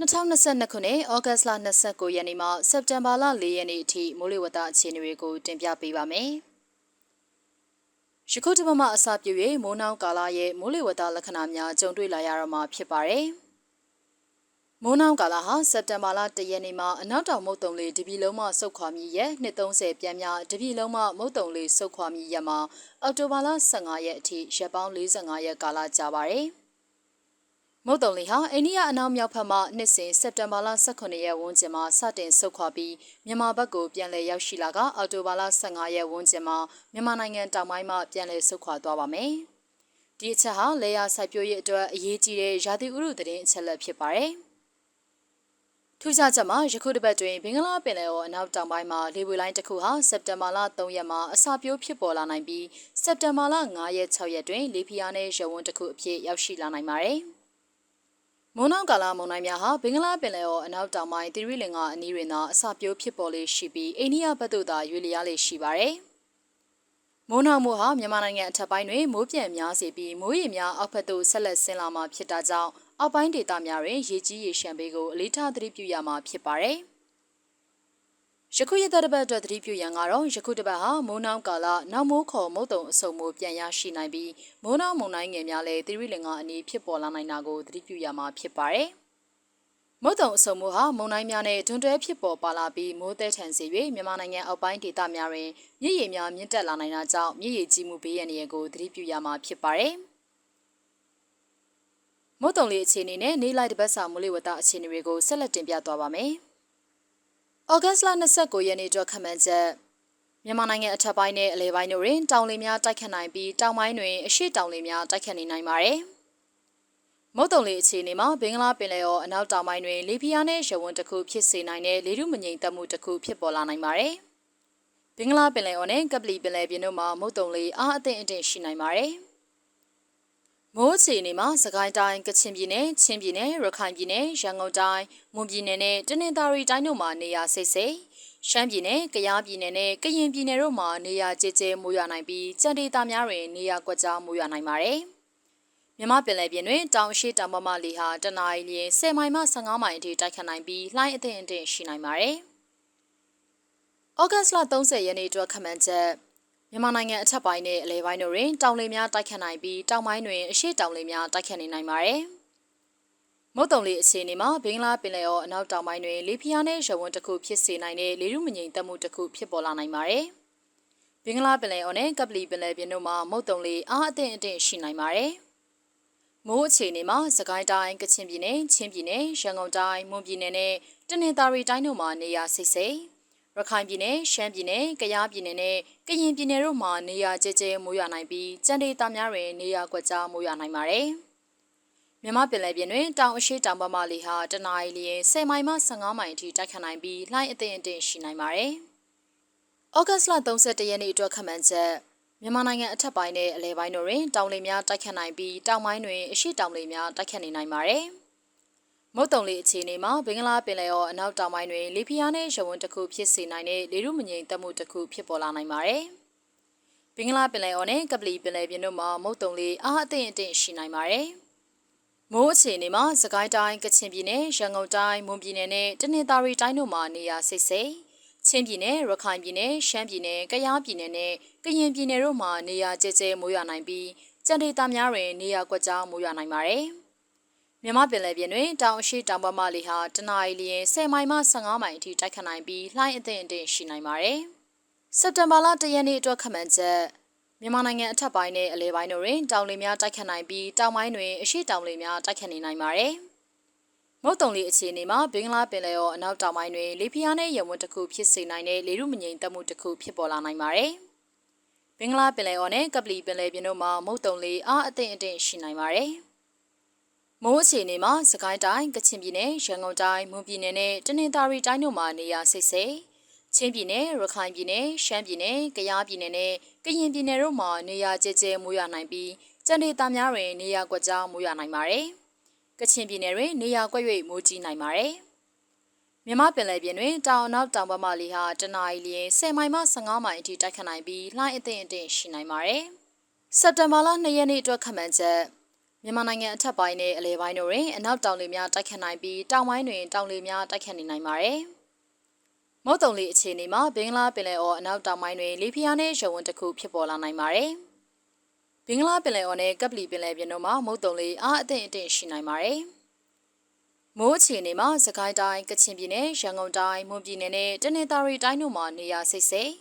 2022ခုနှစ်ဩဂတ်စ်လ29ရက်နေ့မှစက်တင်ဘာလ4ရက်နေ့အထိမိုးလေဝသအခြေအနေတွေကိုတင်ပြပေးပါမယ်။ယခုတစ်ပတ်မှအစပြု၍မိုးနှောင်းကာလရဲ့မိုးလေဝသလက္ခဏာများကြုံတွေ့လာရတော့မှာဖြစ်ပါတယ်။မိုးနှောင်းကာလဟာစက်တင်ဘာလ1ရက်နေ့မှအနောက်တောင်မုတ်တုံလေးတပြည်လုံးမှဆုတ်ခွာမြည်ရဲ့230ပြန်များတပြည်လုံးမှမုတ်တုံလေးဆုတ်ခွာမြည်ရက်မှာအောက်တိုဘာလ15ရက်အထိရက်ပေါင်း45ရက်ကာလကြာပါတယ်။ မုတ်တုံလီဟာအိန္ဒိယအနောက်မြောက်ဘက်မှနှစ်စဉ်စက်တင်ဘာလ18ရက်ဝန်းကျင်မှာစတင်ဆုတ်ခွာပြီးမြန်မာဘက်ကိုပြန်လည်ရောက်ရှိလာကအောက်တိုဘာလ15ရက်ဝန်းကျင်မှာမြန်မာနိုင်ငံတောင်ပိုင်းမှပြန်လည်ဆုတ်ခွာသွားပါမယ်။ဒီအချက်ဟာလေယာစိုက်ပျိုးရေးအတွက်အရေးကြီးတဲ့ရာသီဥတုသတင်းအချက်လက်ဖြစ်ပါတယ်။ထူးခြားချက်မှာယခုတစ်ပတ်တွင်ဘင်္ဂလားပင်လယ်အော်အနောက်တောင်ပိုင်းမှာလေပွေလိုင်းတစ်ခုဟာစက်တင်ဘာလ3ရက်မှာအစာပြိုးဖြစ်ပေါ်လာနိုင်ပြီးစက်တင်ဘာလ9ရက်6ရက်တွင်လေပြင်းနဲ့ရဝန်းတစ်ခုအဖြစ်ရောက်ရှိလာနိုင်ပါတယ်။ မုံနောက်ကာလာမုန်တိုင်းများဟာဘင်္ဂလားပင်လယ်အော်အနောက်တောင်ပိုင်းတိရိလင်္ကာအနီးတွင်သာအစပြိုးဖြစ်ပေါ်လေးရှိပြီးအိန္ဒိယဘက်သို့သာရွေလျားလေးရှိပါတယ်။မုံနောက်မှုဟာမြန်မာနိုင်ငံအထက်ပိုင်းတွင်မိုးပြန်များစေပြီးမိုးရေများအောက်ဘက်သို့ဆက်လက်ဆင်းလာမှာဖြစ်တာကြောင့်အောက်ပိုင်းဒေသများတွင်ရေကြီးရေရှမ်းပေးကိုအလေးထားသတိပြုရမှာဖြစ်ပါတယ်။ ယခုရတဲ့တပတ်အတွက်သတိပြုရန်ကတော့ယခုတပတ်ဟာမိုးနှောင်းကာလနောက်မိုးခေါ်မုတ်တုံအစုံမိုးပြန်ရရှိနိုင်ပြီးမိုးနှောင်းမုန်တိုင်းငယ်များလည်းသီရိလင်္ကာအနီးဖြစ်ပေါ်လာနိုင်တာကိုသတိပြုရမှာဖြစ်ပါတယ်။မုတ်တုံအစုံမိုးဟာမုန်တိုင်းများနဲ့တွန်းတွဲဖြစ်ပေါ်ပါလာပြီးမိုးသည်ထန်စေ၍မြန်မာနိုင်ငံအောက်ပိုင်းဒေသများတွင်မြစ်ရေများမြင့်တက်လာနိုင်တာကြောင့်မြစ်ရေကြီးမှုဘေးရန်တွေကိုသတိပြုရမှာဖြစ်ပါတယ်။မုတ်တုံလေးအခြေအနေနဲ့နေလိုက်တပတ်စာမိုးလေဝသအခြေအနေတွေကိုဆက်လက်တင်ပြသွားပါမယ်။။ ဩဂတ်စ်လ29ရက်နေ့အတွက်ခန့်မှန်းချက်မြန်မာနိုင်ငံအထက်ပိုင်းနဲ့အလယ်ပိုင်းတို့တွင်တောင်လေများတိုက်ခတ်နိုင်ပြီးတောင်ပိုင်းတွင်အရှိတောင်လေများတိုက်ခတ်နေနိုင်ပါတယ်။မုတ်တုံလေအခြေအနေမှာဘင်္ဂလားပင်လယ်အော်အနောက်တောင်ပိုင်းတွင်လေပြင်းအားနဲ့ရဝန်းတစ်ခုဖြစ်စေနိုင်တဲ့လေထုမငြိမ်သက်မှုတစ်ခုဖြစ်ပေါ်လာနိုင်ပါတယ်။ဘင်္ဂလားပင်လယ်အော်နဲ့ကပလီပင်လယ်ပြင်တို့မှာမုတ်တုံလေအားအသင့်အင့်ရှိနိုင်ပါတယ်။ မိုးအခြေအနေမှာစကိုင်းတိုင်းကချင်ပြည်နယ်ချင်းပြည်နယ်ရခိုင်ပြည်နယ်ရန်ကုန်တိုင်းမွန်ပြည်နယ်နဲ့တနင်္သာရီတိုင်းတို့မှာနေရာစိတ်စိတ်ရှမ်းပြည်နယ်ကယားပြည်နယ်နဲ့ကရင်ပြည်နယ်တို့မှာနေရာကျကျမိုးရွာနိုင်ပြီးကြံဒေသများတွင်နေရာကွက်ကြားမိုးရွာနိုင်ပါတယ်မြမပင်လယ်ပြင်တွင်တောင်ရှိတောင်ပမလီဟာတနအီလျင်10မိုင်မှ15မိုင်အထိတိုက်ခတ်နိုင်ပြီးလှိုင်းအထင်အထင်ရှိနိုင်ပါတယ်။ဩဂတ်စ်လ30ရက်နေ့အတွက်ခန့်မှန်းချက် မြန်မာနိုင်ငံအထက်ပိုင်းနဲ့အလယ်ပိုင်းတို့တွင်တောင်လေများတိုက်ခတ်နိုင်ပြီးတောင်ပိုင်းတွင်အရှိတောင်လေများတိုက်ခတ်နေနိုင်ပါတယ်။မုတ်တုံလေအခြေအနေမှာဘင်္ဂလားပင်လယ်အော်အနောက်တောင်ပိုင်းတွင်လေပြင်းနဲ့ရဝန်းတစ်ခုဖြစ်စေနိုင်တဲ့လေထုမငြိမ်သက်မှုတစ်ခုဖြစ်ပေါ်လာနိုင်ပါတယ်။ဘင်္ဂလားပင်လယ်အော်နဲ့ကပလီပင်လယ်ပြင်တို့မှာမုတ်တုံလေအားအသင့်အင့်ရှိနိုင်ပါတယ်။မိုးအခြေအနေမှာစကိုင်းတိုင်းကချင်ပြည်နယ်ချင်းပြည်နယ်ရန်ကုန်တိုင်းမွန်ပြည်နယ်နဲ့တနင်္သာရီတိုင်းတို့မှာနေရာစိတ်စိတ် ရခိုင်ပြည်နယ်ရှမ်းပြည်နယ်ကယားပြည်နယ်နဲ့ကရင်ပြည်နယ်တို့မှာနေရာကျကျမိုးရွာနိုင်ပြီးကြံဒေသများတွင်နေရာကွက်ကြားမိုးရွာနိုင်ပါတယ်။မြမပင်လယ်ပြင်တွင်တောင်အရှိတောင်ပမလီဟာတနအီလျင်10မိုင်မှ15မိုင်အထိတိုက်ခတ်နိုင်ပြီးလှိုင်းအသင့်အင့်ရှိနိုင်ပါတယ်။ဩဂတ်စ်လ31ရက်နေ့အတွက်ခန့်မှန်းချက်မြန်မာနိုင်ငံအထက်ပိုင်းနဲ့အလယ်ပိုင်းတို့တွင်တောင်လေများတိုက်ခတ်နိုင်ပြီးတောင်ပိုင်းတွင်အရှိတောင်လေများတိုက်ခတ်နေနိုင်ပါတယ်။ မုတ်တုံလေးအခြေအနေမှာဘင်္ဂလားပင်လယ်အော်အနောက်တောင်ပိုင်းတွင်လေပြင်းနဲ့ရဝန်းတစ်ခုဖြစ်စေနိုင်တဲ့လေထုမငြိမ်သက်မှုတစ်ခုဖြစ်ပေါ်လာနိုင်ပါတယ်။ဘင်္ဂလားပင်လယ်အော်နဲ့ကပလီပင်လယ်ပြင်တို့မှာမုတ်တုံလေးအားအသင့်အင့်ရှိနိုင်ပါတယ်။မိုးအခြေအနေမှာစကိုင်းတိုင်းကချင်ပြည်နယ်ရန်ကုန်တိုင်းမွန်ပြည်နယ်နဲ့တနင်္သာရီတိုင်းတို့မှာနေရာစိတ်စိတ်ချင်းပြည်နယ်ရခိုင်ပြည်နယ်ရှမ်းပြည်နယ်ကယားပြည်နယ်နဲ့ကရင်ပြည်နယ်တို့မှာနေရာကျကျမိုးရွာနိုင်ပြီးကြံဒေသများတွင်နေရာကွက်ကြားမိုးရွာနိုင်ပါတယ်။ မြမပင်လယ်ပြင်တွင်တောင်အရှိတောင်ပမလီဟာတနအီလျင်10မိုင်မှ15မိုင်အထိတိုက်ခတ်နိုင်ပြီးလှိုင်းအသင့်အင့်ရှိနိုင်ပါတယ်။စက်တင်ဘာလ1ရက်နေ့အတွက်ခန့်မှန်းချက်မြန်မာနိုင်ငံအထက်ပိုင်းနဲ့အလယ်ပိုင်းတို့တွင်တောင်လေများတိုက်ခတ်နိုင်ပြီးတောင်ပိုင်းတွင်အရှိတောင်လေများတိုက်ခတ်နေနိုင်ပါတယ်။မုတ်တုံလေးအခြေအနေမှာဘင်္ဂလားပင်လယ်အော်အနောက်တောင်ပိုင်းတွင်လေပြင်းနဲ့ရဝန်းတစ်ခုဖြစ်စေနိုင်တဲ့လေထုမငြိမ်သက်မှုတစ်ခုဖြစ်ပေါ်လာနိုင်ပါတယ်။ဘင်္ဂလားပင်လယ်အော်နဲ့ကပလီပင်လယ်ပြင်တို့မှာမုတ်တုံလေးအားအသင့်အင့်ရှိနိုင်ပါတယ်။ မိုးအခြေအနေမှာစကိုင်းတိုင်းကချင်ပြည်နယ်ရန်ကုန်တိုင်းမွန်ပြည်နယ်နဲ့တနင်္သာရီတိုင်းတို့မှာနေရာစိတ်စိတ်ချင်းပြည်နယ်ရခိုင်ပြည်နယ်ရှမ်းပြည်နယ်ကယားပြည်နယ်နဲ့ကရင်ပြည်နယ်တို့မှာနေရာကျကျမိုးရွာနိုင်ပြီးကြံဒေသများတွင်နေရာကွက်ကြားမိုးရွာနိုင်ပါတယ်။ကချင်ပြည်နယ်တွင်နေရာကွက်၍မိုးကြီးနိုင်ပါတယ်။မြမပင်လယ်ပြင်တွင်တောင်နောက်တောင်ဘက်မှလေဟာတနအီလျင်10မိုင်မှ15မိုင်အထိတိုက်ခတ်နိုင်ပြီးလှိုင်းအသင့်အင့်ရှိနိုင်ပါတယ်။စက်တဘာလ2ရက်နေ့အတွက်ခန့်မှန်းချက် မြန်မာနိုင်ငံအထက်ပိုင်းနဲ့အလယ်ပိုင်းတို့တွင်အနောက်တောင်လေများတိုက်ခတ်နိုင်ပြီးတောင်ပိုင်းတွင်တောင်လေများတိုက်ခတ်နေနိုင်ပါတယ်။မုတ်တုံလေအခြေအနေမှာဘင်္ဂလားပင်လယ်အော်အနောက်တောင်ပိုင်းတွင်လေပြင်းအားနည်းရုံဝန်တစ်ခုဖြစ်ပေါ်လာနိုင်ပါတယ်။ဘင်္ဂလားပင်လယ်အော်နဲ့ကပလီပင်လယ်ပြင်တို့မှာမုတ်တုံလေအားအသင့်အင့်ရှိနိုင်ပါတယ်။မိုးအခြေအနေမှာစကိုင်းတိုင်းကချင်ပြည်နယ်ရန်ကုန်တိုင်းမွန်ပြည်နယ်နဲ့တနင်္သာရီတိုင်းတို့မှာနေရာစိတ်စိတ်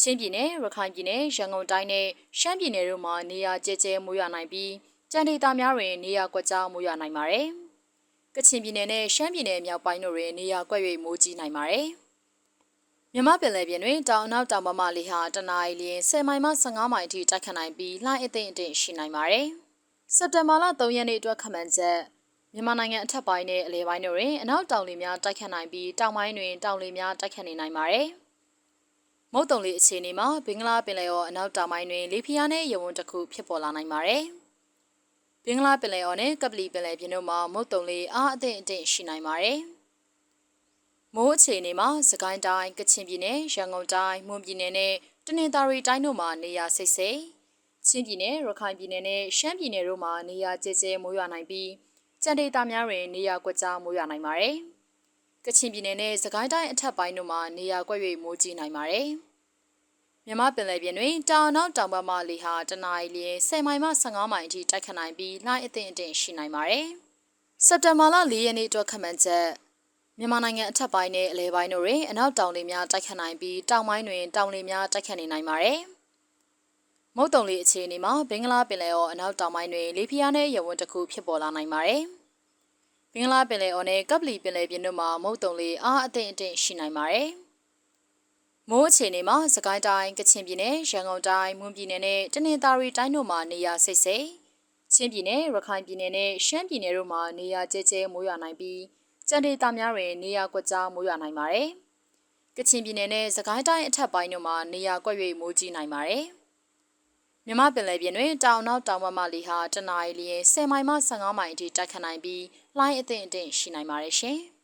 ချင်းပြည်နယ်ရခိုင်ပြည်နယ်ရန်ကုန်တိုင်းနဲ့ရှမ်းပြည်နယ်တို့မှာနေရာကျဲကျဲမိုးရွာနိုင်ပြီး ကြံဒေသများတွင် နေရာကွက်ကြားမိုးရွာနိုင်ပါတယ်။ကချင်ပြည်နယ်နဲ့ရှမ်းပြည်နယ်မြောက်ပိုင်းတို့တွင် နေရာကွက်၍မိုးကြီးနိုင်ပါတယ်။မြမပင်လယ်ပြင်တွင်တောင်အနောက်တောင်ပမလေဟာတနအီလရင်10မိုင်မှ15မိုင်အထိတိုက်ခတ်နိုင်ပြီးလှိုင်းအသိအင့်ရှိနိုင်ပါတယ်။စက်တင်ဘာလ3ရက်နေ့အတွက်ခန့်မှန်းချက်မြန်မာနိုင်ငံအထက်ပိုင်းနဲ့အလယ်ပိုင်းတို့တွင်အနောက်တောင်လေများတိုက်ခတ်နိုင်ပြီးတောင်ပိုင်းတွင်တောင်လေများတိုက်ခတ်နေနိုင်ပါတယ်။မုတ်တုံလေအခြေအနေမှာဘင်္ဂလားပင်လယ်အော်အနောက်တောင်ပိုင်းတွင်လေပြင်းအားနည်းရေဝန်တစ်ခုဖြစ်ပေါ်လာနိုင်ပါတယ်။ ဘင်္ဂလားပင်လယ်အော်နဲ့ကပလီပင်လယ်ပြင်တို့မှာမုတ်တုံလေအားအသင့်အင့်ရှိနိုင်ပါတယ်။မိုးအခြေအနေမှာစကိုင်းတိုင်းကချင်ပြည်နယ်ရန်ကုန်တိုင်းမွန်ပြည်နယ်နဲ့တနင်္သာရီတိုင်းတို့မှာနေရာစိတ်စိတ်ချင်းပြည်နယ်ရခိုင်ပြည်နယ်နဲ့ရှမ်းပြည်နယ်တို့မှာနေရာကျဲကျဲမိုးရွာနိုင်ပြီးကြံဒေသများတွင်နေရာကွက်ကြားမိုးရွာနိုင်ပါတယ်။ကချင်ပြည်နယ်နဲ့စကိုင်းတိုင်းအထက်ပိုင်းတို့မှာနေရာကွက်၍မိုးကြီးနိုင်ပါတယ်။ မြမပင်လယ်ပြင်တွင်တောင်နောက်တောင်ဘက်မှလေဟာတနအီလရင်10မိုင်မှ15မိုင်အထိတိုက်ခတ်နိုင်ပြီးလှိုင်းအသင့်အင့်ရှိနိုင်ပါတယ်။စက်တင်ဘာလ4ရက်နေ့အတွက်ခန့်မှန်းချက်မြန်မာနိုင်ငံအထက်ပိုင်းနဲ့အလယ်ပိုင်းတို့တွင်အနောက်တောင်လေများတိုက်ခတ်နိုင်ပြီးတောင်ပိုင်းတွင်တောင်လေများတိုက်ခတ်နေနိုင်ပါတယ်။မုတ်တုံလေအခြေအနေမှာဘင်္ဂလားပင်လယ်အော်အနောက်တောင်ပိုင်းတွင်လေပြင်းအားနည်းရဝန်းတစ်ခုဖြစ်ပေါ်လာနိုင်ပါတယ်။ဘင်္ဂလားပင်လယ်အော်နဲ့ကပလီပင်လယ်ပြင်တို့မှာမုတ်တုံလေအားအသင့်အင့်ရှိနိုင်ပါတယ်။ မိုးအခြေအနေမှာစကိုင်းတိုင်းကချင်ပြည်နယ်ရန်ကုန်တိုင်းမွန်ပြည်နယ်နဲ့တနင်္သာရီတိုင်းတို့မှာနေရာစိတ်စိတ်ချင်းပြည်နယ်ရခိုင်ပြည်နယ်နဲ့ရှမ်းပြည်နယ်တို့မှာနေရာကျဲကျဲမိုးရွာနိုင်ပြီးကြံဒေသများတွင်နေရာကွက်ကြားမိုးရွာနိုင်ပါတယ်။ကချင်ပြည်နယ်နဲ့စကိုင်းတိုင်းအထက်ပိုင်းတို့မှာနေရာကွက်၍မိုးကြီးနိုင်ပါတယ်။မြမပင်လယ်ပြင်တွင်တောင်နောက်တောင်ဘက်မှလေဟာတနအီလျင်10မိုင်မှ15မိုင်အထိတိုက်ခတ်နိုင်ပြီးလှိုင်းအသင့်အင့်ရှိနိုင်ပါတယ်ရှင်။